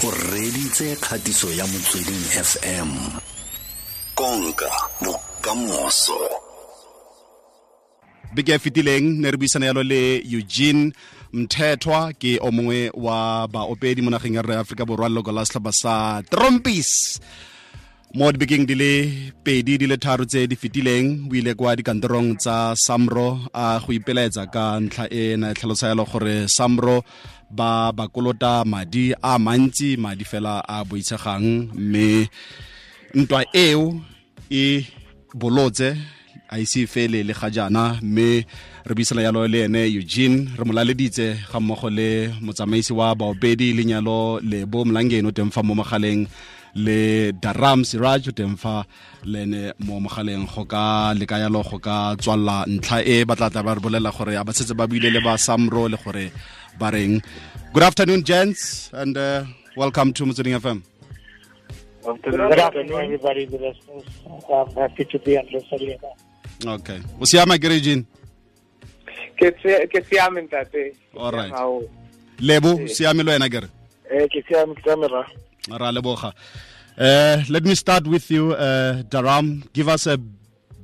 o reditse kgatiso ya motsweding fm konka bokamoso. Beke e fetileng ne re buisana yalo le eugene mthethwa ke o mongwe wa baopedi mo nageng ya rre aforika borwa leloko la setlhopha sa trompis mo dibekeng di le pedi di le tharo tse di fetileng o ile kwa dikantorong tsa samro a go ipelaetsa ka ntlha e na e tlhalosa yalo gore samro ba ba kolota madi a mantsi madi fela a boitsegang mme ntwa eo e bolotse a ise fele le ga jaana. Mme re buisana yalo le ene eugene. Re mo laleditse ga mmogo le motsamaisi wa baopedi lenyalo lebo molangeno o teng fa mo mogaleng le daram siraj o teng fa le ene mo mogaleng go ka leka yalo go ka tswalela ntlha e ba tla tla ba re bolela gore a ba setse ba buile le ba samro le gore ba reng good afternoon gents and uh, welcome to motsweding fm Good afternoon, everybody. The listeners. I'm happy to be on this okay o siama ke siame ntate. All right. Lebo siame lo wena gere. Eh ke siame ke ra leboga uh, let me start with you uh, dharam. Give us a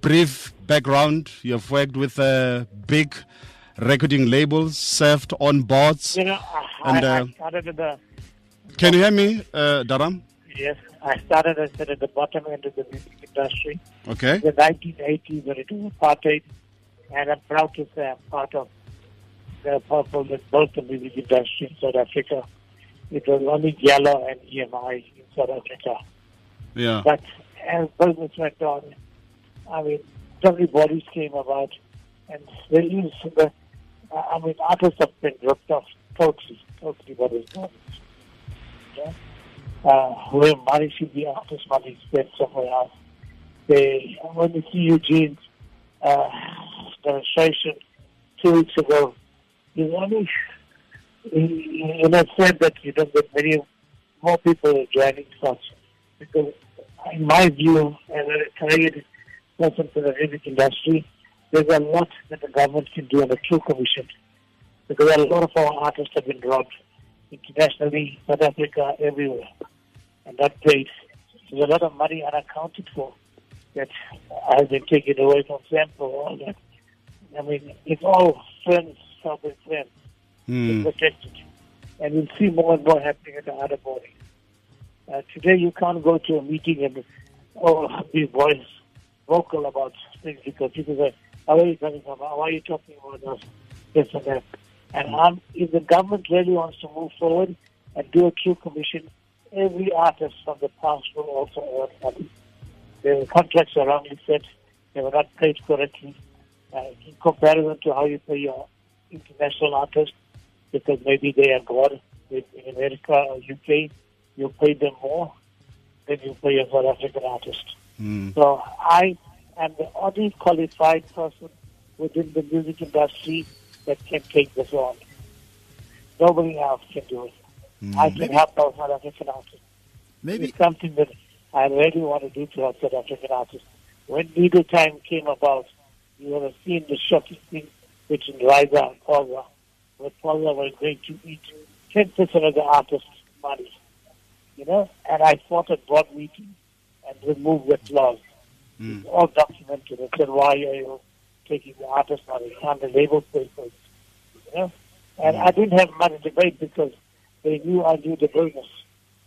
brief background. You have worked with uh, big recording labels served on boards You know, I, And, I, uh, I started at the can you hear me uh, dharam? Yes, I started I said at the bottom end of the music industry. okay. The 1980s when it was apartheid, and I'm proud to say I'm part of the purple that built the music industry in South Africa. It was only Gallo and EMI in South Africa. yeah But as business went on, I mean, different bodies came about, and there is, the, I mean, artists have been ripped off totally, totally by this government. Yeah? Uh, where money should be artist money spent somewhere else. They, when you see Eugene's uh, demonstration two weeks ago, you only, you know, said that you don't get many more people joining us because in my view, as a retired person from the music industry, there's a lot that the government can do on the True Commission. Because a lot of our artists have been robbed internationally, South Africa, everywhere. And that place, there's a lot of money unaccounted for that has been taken away from them for all that. I mean, it's all friends, helping friends, Hmm. protected. And we'll see more and more happening at the other body. Uh, today you can't go to a meeting and oh, be voice vocal about things because people say, "How are you coming from? Why are you talking about us?" This and that. And um, if the government really wants to move forward and do a true commission, every artist from the past will also earn money. The contracts are wrongly set; they were not paid correctly uh, in comparison to how you pay your international artists, because maybe they are God in in America or UK you pay them more than you pay a South African artist. Hmm. So I am the only qualified person within the music industry that can take this on. Nobody else can do it. I can help our South African artists. Maybe It's something that I really want to do to our South African artists. When Needle Time came about, you would have seen the shocking thing between RISA and Paula, where Paula was going to eat 10% of the artist's money. You know, and I fought at board meeting and removed that clause. Mm. It's all documented. I said, why are you taking the artist money? Can't the label for? You know? And I didn't have much debate because they knew I knew the business.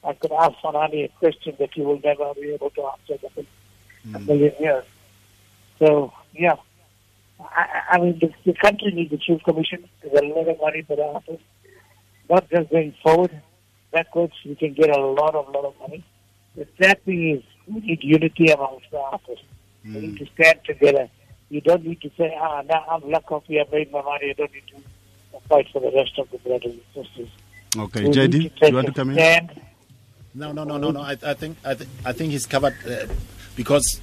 I could ask Fanani a question that he will never be able to answer in a million years. So, yeah. I, I mean, the, the country needs a chief commission. There's a lot of money for the artists. Not just going forward, backwards, we can get a lot of, lot of money. The sad thing is, we need unity amongst the artists. We need to stand together. You don't need to say, ah, now I'm lucky off, I made my money. I don't need to fight for the rest of the brothers and sisters. okay We jd need you want to come in stand. no, no, no, no, no. I, I think I, th- I think he's covered uh, because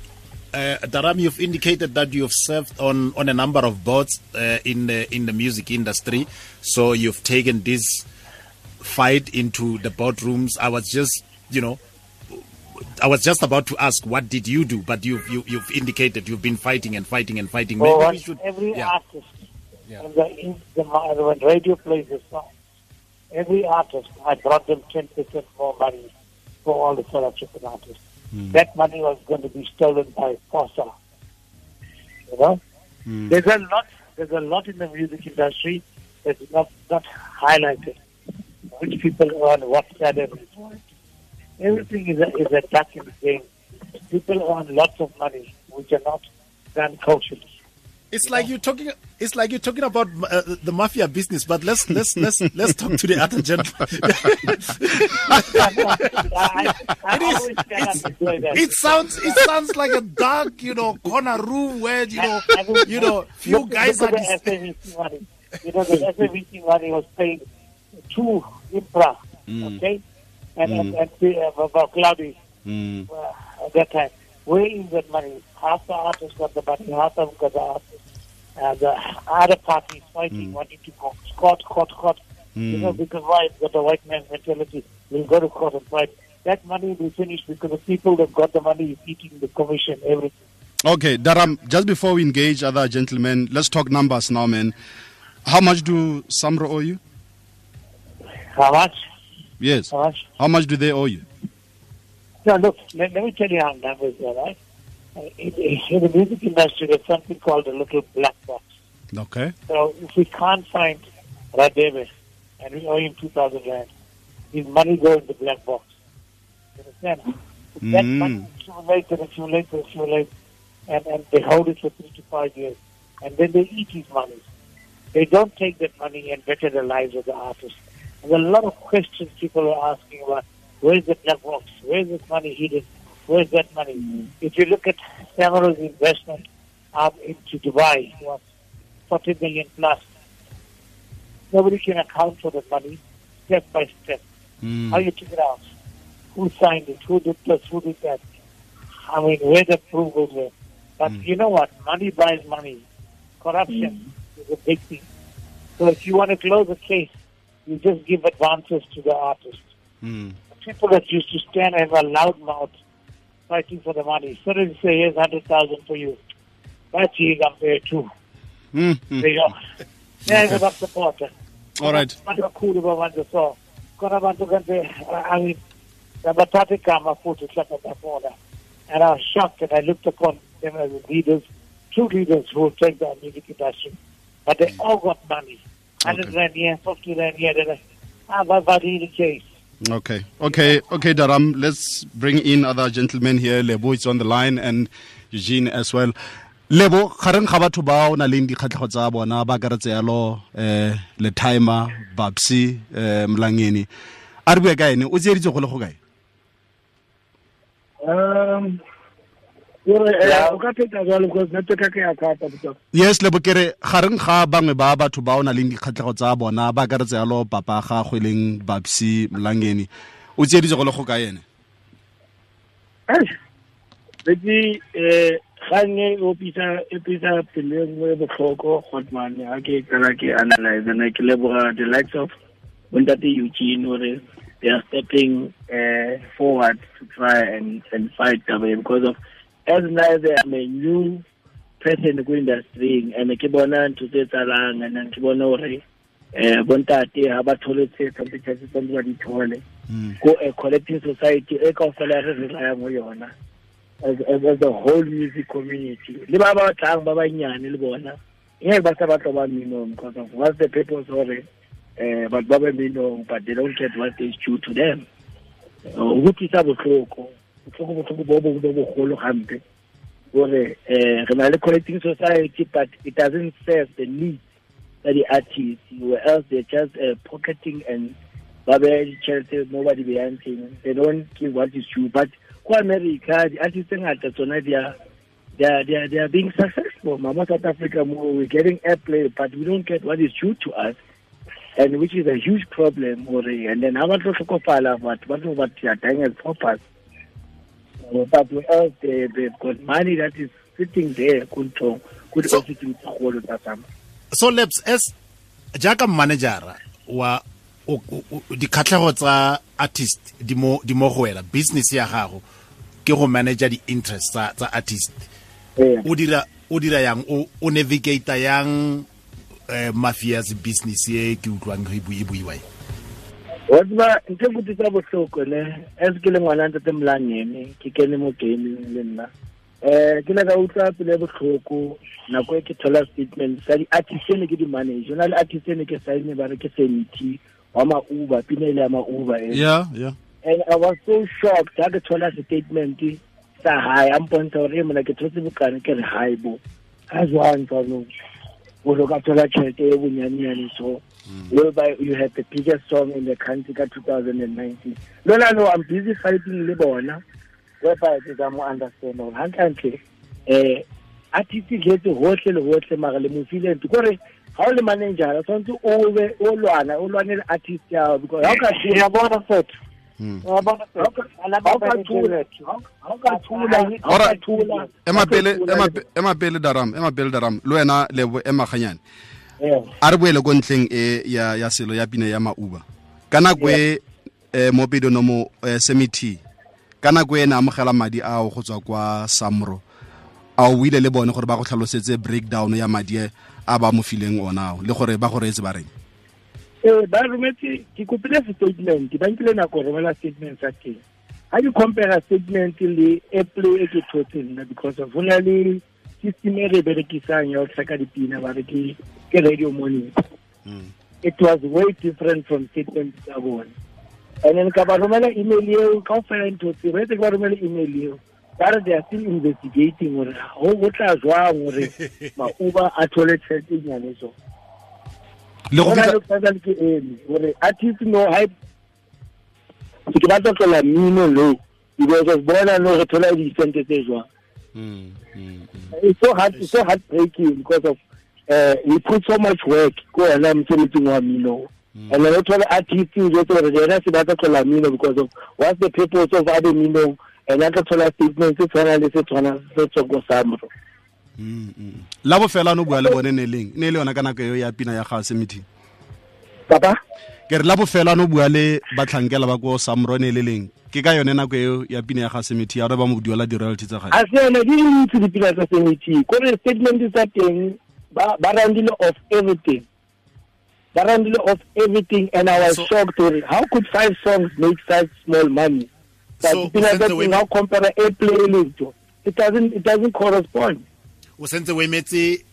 uh, Dharam, you've indicated that you've served on, on a number of boards uh, in the in the music industry. So you've taken this fight into the boardrooms. I was just, you know, I was just about to ask, what did you do? But you've you, you've indicated you've been fighting and fighting and fighting. Maybe should, every yeah. artist, Yeah. when, the, the, when radio plays a song, every artist, I brought them 10% more money for all the South African artists. Hmm. That money was going to be stolen by POSA. You know? Hmm. There's a lot, there's a lot in the music industry that's not, not highlighted. Which people earn, what salary. Everything is a, is a duck in the game. People earn lots of money, which are not done kosherly. It's like you're talking. It's like you're talking about uh, the mafia business. But let's let's let's let's talk to the other gentleman. I, I It is- always cannot enjoy that. it sounds it sounds like a dark, you know, corner room where you know, you know, few look, guys look are. at Dis- the SABC money. You know, the SABC money was paid to Impra, okay? And, and, and the, uh, about Cloudy Mm. uh, at that time. Where is that money? Half the artists got the money, half of them got the artists. Uh, the other parties fighting, wanting to go court, court, court. You know, because why? Got the white man's mentality. We'll go to court and fight. That money will be finished because the people that got the money is eating the commission, everything. Okay, Dharam, just before we engage other gentlemen, let's talk numbers now, man. How much do Samro owe you? How much? Yes. How much? How much do they owe you? No, look, let, let me tell you how numbers are, right? In, the music industry, there's something called a little black box. Okay. So if we can't find Radebe and we owe him 2,000 rand, his money goes in the black box. You understand? If that Mm. money accumulates and accumulates and accumulates, and, and they hold it for three to five years, and then they eat his money. They don't take that money and better the lives of the artists. There's a lot of questions people are asking about, where's the black box? Where's this money hidden? Where's that money? If you look at Samro's investment um, into Dubai, it was 40 million plus. Nobody can account for the money step by step. Mm. How you took it out? Who signed it? Who did this? Who did that? I mean, where the approvals were. But you know what? Money buys money. Corruption is a big thing. So if you want to close a case, you just give advances to the artist. Mm. People that used to stand and have a loud mouth fighting for the money. So they say, here's 100,000 for you. That's you, I'm there too. Mm. There you go. There's enough support. All right. kakhulu babantu so khona abantu kanti I mean nabathatha igama futhi mhlawumbe bafuna and I was shocked and I looked upon them as leaders true leaders who take the music industry but they all got money 100 Okay. rand here 50 rand here ah but but in the case Okay. Okay. Okay, Dharam. Let's bring in other gentlemen here. Lebo is on the line and Eugene as well. Lebo, gareng ga batho na leng dikgatlhego tsa bona ba akaretse yalo timer babsi eh mlangeni a re bue ka ene o tsieditse go le go kae Um, yes le bokere gareng ga bangwe ba batho ba o na leng dikgatlhego tsa bona ba akaretse yalo papa ga go leng babsi mlangeni. O tsieditse go le go ka ene betse um o pisa e pisa pele nngwe e botlhoko gotman ga ke kala ke analyze ne ke leboga the likes of bontate Eugene ore they are stepping uh, forward to try and, and fight Taba because of as now they am a new person ko industry and ke bona ntho tse tsalang and ke bona gore um bontate ga ba something tse tse ba di thole. Ko a collecting society e kaofela re re raya mo yona as, the whole music community. Le ba ba tlang ba banyane le bona ngeke ba sa batla ba minong because of what's the purpose it eh but ba ba minong but they don't get what is due to them. Ukuthi sa botlhoko botlhoko bo bo bo bogolo gampe. Gore eh re na le collecting society but it doesn't serve the needs tsa di-artists. Or else they're just uh, pocketing and ba beya ditšhelete mo ba di they don't give what is due. But ko america di-artist tse ngata tsona di they are, they are, they are being successful. Mama south africa we're getting airplay but we don't get what is due to us. And which is a huge problem and then batho ba tlo ba they are dying as paupers But else they, they've got money that is sitting there kunto ko So- di-officing tse kgolo tsa so labs as jaaka manager wa dikgatlhego tsa artist di mo di mo go wela business ya gago ke go manage di-interest tsa tsa artist. O dira o dira yang? O navigator navigate yang um mafias business e ke utlwang e bui- e buiwa e? Wa tseba ntho ke tsa bohloko ne as ke le ngwana ntate molangene ke kene mo gaming le nna eh ke la ka utlwa pele bohloko nako e ke thola statement sa di-artist ne ke di-manage na le artist ne ke saine ba re ke seventy wa ma-uber pina ile ya ma-uber e. Yeah yeah. And I was so shocked ha ke thola statement sa hae a mpontsha hore mona ke thotse bokane ke re hae bo. A jwang tsanong o lo ka thola tjhelete e bonyanenyane so whereby you had the biggest song in the country ka 2019 lona no I'm busy fighting le bona. Whereby ke ka mo understand hore hantlentle um artist jetse gotlhe le gotlhe mara le mofilent kore ga o le manager o tshwanetse o lwana o lwane le artist yao because ga o ka bona Mm. ya bona fet ala ha o ba ka ba thula ha o ka thula ha o ka Alright. thula ema pele ema pe- ema pele dharam ema pele dharam le wena le ema ganyane yeah a re boele ko ntlheng e ya ya selo ya pina ya mauba ka nako e eh, mo pedonomo eh, semiti ka nako e ne amogela madi ao go tswa kwa samro a o buile le bone gore ba go tlhalosetse breakdown ya madi e a ba mo fileng onao le gore ba go reetse ba reng eh ba rometse ke kopile statement ba nkile nako romela statement sa teng. Ha ke compare statement le airplay e ke thotse nna because of ho na le system e re e berekisang ya ho tracker dipina ba re ke radio monitor it was way different from statement tsa bona. And then ka ba romela email eo ka ofela ntho tse ba etse ke ba romela email eo. Ba re they are still investigating gore ho ho tla jwang gore mauba a thole tšhelete e nyane so le go go na fitlha le puzzle ke ene gore artist no hype ke ke batla tlola mmino lo because of bona no re thola di-cente tse jwang Mm, mm, mm. it's so hard it's so heartbreaking because of uh, he put so much work ko wena mosebetsing wa mmino and then o thola artist o jetse gore yena se batla tlola mmino because of what's the purpose of abe mmino and a tla thola statement se tshwana le se tshwana se tswa ko samro Mm, mm. La bofela no bua le bone ne leng? Ne e le yona ka nako eo ya pina ya ga meeting. Papa? Ke re la bofela no bua le batlhankela ba ko samro ne e le leng. Ke ka yone nako eo ya pina ya ga semithi ya re ba mo duela di-royalty tsa gae. A se yone di ntse dipina tsa semiti kore statement tsa teng ba randile of everything. Ba randile of everything and i was So- shocked gore how could five songs make such small money? But So, dipina tsa teng how compare airplay le it doesn't it doesn't correspond o sentse o emetse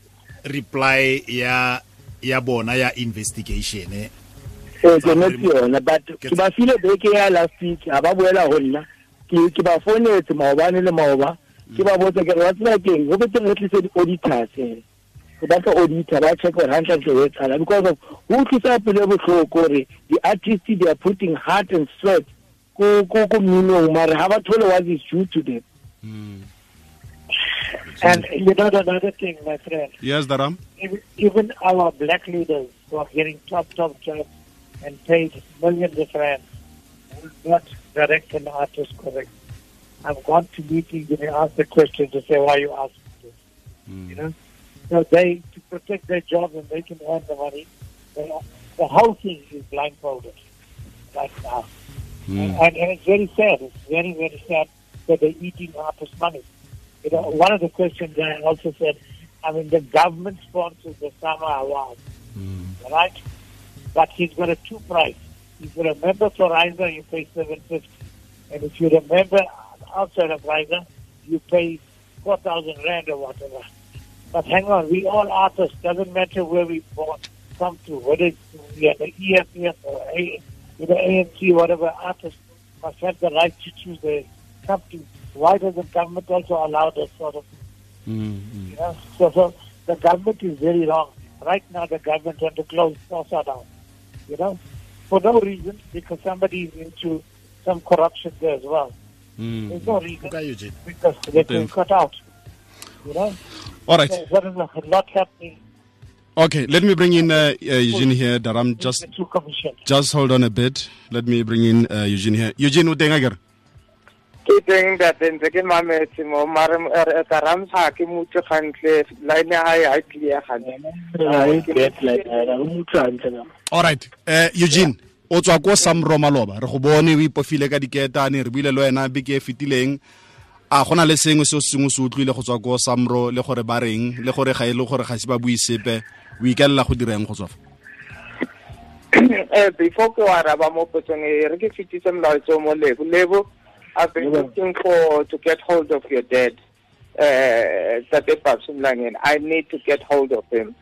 reply ya ya bona ya investigation eh? eh ke yona but Ke- ba file beke ya last week ha ba boela ho nna. Ke ke ba fonetse maobane le maoba. Ke ba botsa ke re wa tsena keng? Go betse re tlise di-auditors eh? Ke batla auditor ba check gore hantlentle ho tsala because of who utlwisa pele botlhoko gore di-artist they are putting heart and sweat ko ko ko mminong mara ha ba thole what is due to them And you know another thing, my friend, yes dharam even, even our black leaders who are getting top, top jobs and paid millions of rands will not direct an artist correct. I've gone to meetings and they ask the question to say, why are you asking this? Hmm. You know? So they, to protect their jobs and they can earn the money, they, the whole thing is blindfolded right now. And, and, and it's very sad. It's very, very sad that they're eating artists' money. You know, one of the questions I also said, I mean, the government sponsors the SAMA Award, mm. right? But he's got a two price. If you're a member for RISA, you pay seven fifty, and if you're a member outside of RISA, you pay four thousand rand or whatever. But hang on, we all artists. Doesn't matter where we born, come to, whether it's the EFF or A, you know, ANC, whatever artists must have the right to choose their company. Why doesn't government also allow that sort of you know? So, so the government is very wrong. Right now, the government want to close SOSA down, you know, for no reason, because somebody is into some corruption there as well. There's no reason, Okay, Eugene. because they've been cut out, you know. all right So there is a lot happening okay let me bring in uh, uh, eugene here dharam just with the two commissions. just hold on a bit let me bring in uh, eugene here eugene o teng a kere ke teng ntate ntse ke mametse mo mare ka ramsa ke mutse gantle line ya ha e clear gantle e na. alright uh, eugene o tswa ko samro maloba re go bone o ipofile ka diketane re buile le wena beke e fetileng a gona le sengwe se o sengwe se utlwile go tswa ko samro le gore ba reng le gore ga e le gore ga se ba bui sepe o ikelela go direng go tswa fa eh before ke wa raba mo potsong e re ke fitise molaetso mo lebo lebo i've been looking for to get hold of your dad uh Tate Babs i need to get hold of him.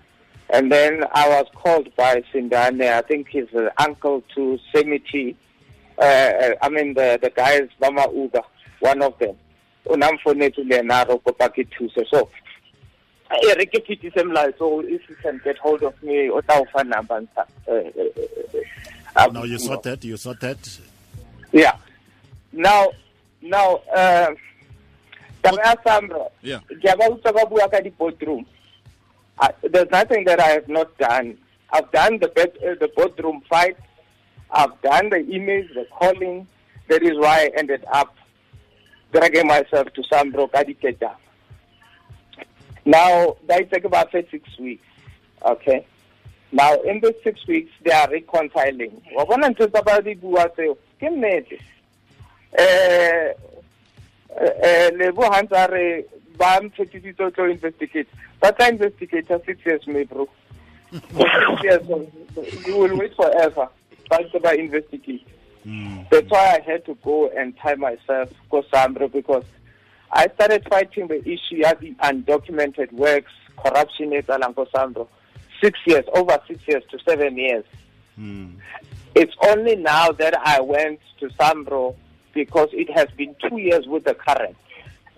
And then i was called by Sindane. I think he's the uncle to Semiti. Uh i mean the the guys Mama Uga one of them. Unamfonetse le yena ro kopa ke thuse. So e re ke molaetso if you can get hold of me o tla o fa number ntsha eh, eh, eh, eh, Now you sorted, you sorted. yeah. Now now uh taba ya Sandra Yeah. ke a ba utlwa ba bua ka di boardroom there's nothing that I have not done. I've done the bed, uh, the boardroom fight. I've done the emails the calling. That is why I ended up dragging myself to Samro ka now they take about six weeks okay? Now in the six weeks they are reconciling. Wa bona ntho tsa ba di bua tseo ke nnete eh eh lebo ha ntse a re ba tlo investigate. Ba tla investigate six years me bro. Years you will wait forever. Ntse ba investigate. That's why I had to go and tie myself go Samro because I started fighting the issue of the undocumented works, corruption at Samro. Six years, over six years to seven years. It's only now that I went to Samro because it has been two years with the current.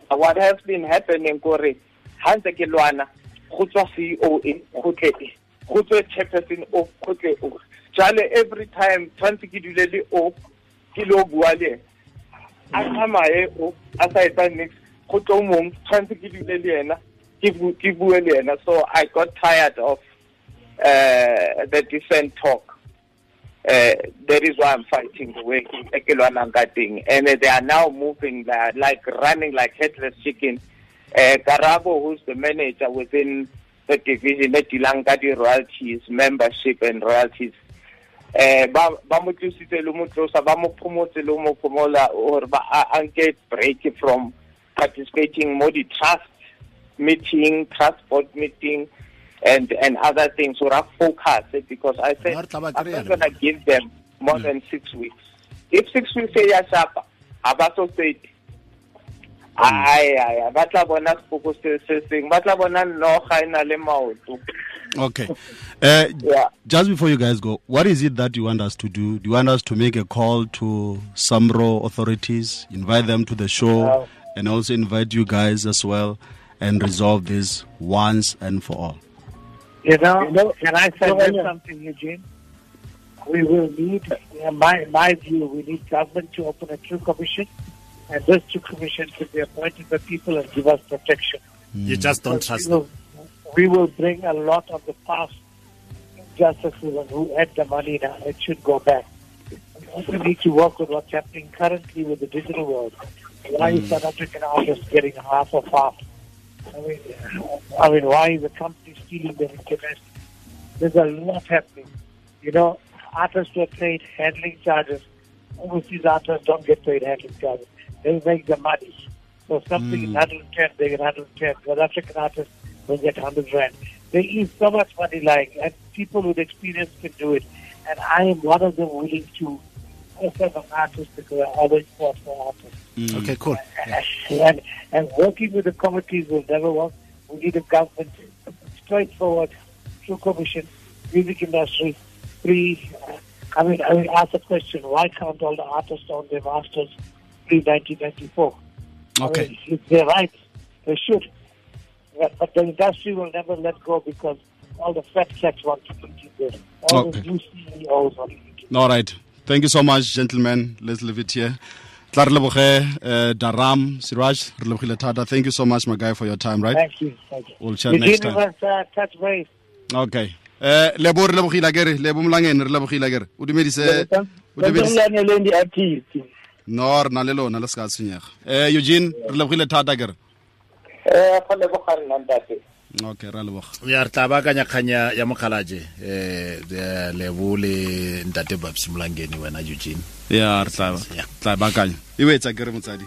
What has been happening, Kore, Hansa Kilwana, Khutwa CEO, in go tswe chairperson o go tle o. Jale every time dule le o ke lo bua le ena a tsamaye o a sa etsa nix ke bue le ena so i got tired of uh, the decent talk uh, that is why I'm fighting the way ke lwanang ka teng and they are now moving like, like running like headless chicken. Uh, who's the manager within the division ka royalties membership and royalties eh ba mo phomola or break from participating mo di trust meeting board meeting and and other things or I focus because I said I'm not going to give them more hmm. than 6 weeks if 6 weeks e ya shapa abaso state hmm. ai ai ba tla bona sefoko se se seng ba tla bona noga e na le maoto Okay. Uh, Yeah. Just before you guys go, what is it that you want us to do? Do you want us to make a call to Samro authorities, invite them to the show, No. and also invite you guys as well, and resolve this once and for all? You know, You know, can I so, suggest yeah. something, Eugene? We will need, in my, my view, we need government to open a true commission, and this true commission should be appointed by people and give us protection. You hmm. just don't Because trust we will, we will bring a lot of the past injustices and who had the money now. It should go back. We also need to work with what's happening currently with the digital world. Why is hmm. South African artists getting half of half? I mean, I mean, why is the company stealing their internet? There's a lot happening. You know, artists were paid handling charges. Overseas artists don't get paid handling charges. They make the money. So something is hmm. 110, they get 110. South African artists will get 100 rand. There is so much money lying, and people with experience can do it. And I am one of them willing to also as an artist because I always fought for artists. Okay, cool. And, and working with the committees will never work. We need a government straightforward, true commission, music industry, free. uh, I mean, I mean, ask the question: Why can't all the artists own their masters pre 1994? Okay. I mean, it's their right. They should. But, but the industry will never let go because all the fat cats want to keep this. All Okay. the new CEOs want to keep All right. Thank you so much, gentlemen. Let's leave it here. Tla re leboge, uh, Dharam, Siraj, re lebogile thata. Thank you so much, my guy, for your time, right? Thank you. Thank you. We'll chat The next time. universe, uh, touch base. Okay. Eh lebo re lebogile akere, lebo mlangeni re lebogile akere. O dumedise o dumedise le di-artist No, re na le lona le se ka tshwenyega. Eh Eugene, re lebogile thata akere. eh go leboga nna ntate Okay, ra leboga. ya re tla baakanya kganya ya ya mokgalaje eh lebo le ntate babsimolangeni wena eugene Ya re tla baakanya. E wetsa kere motsadi.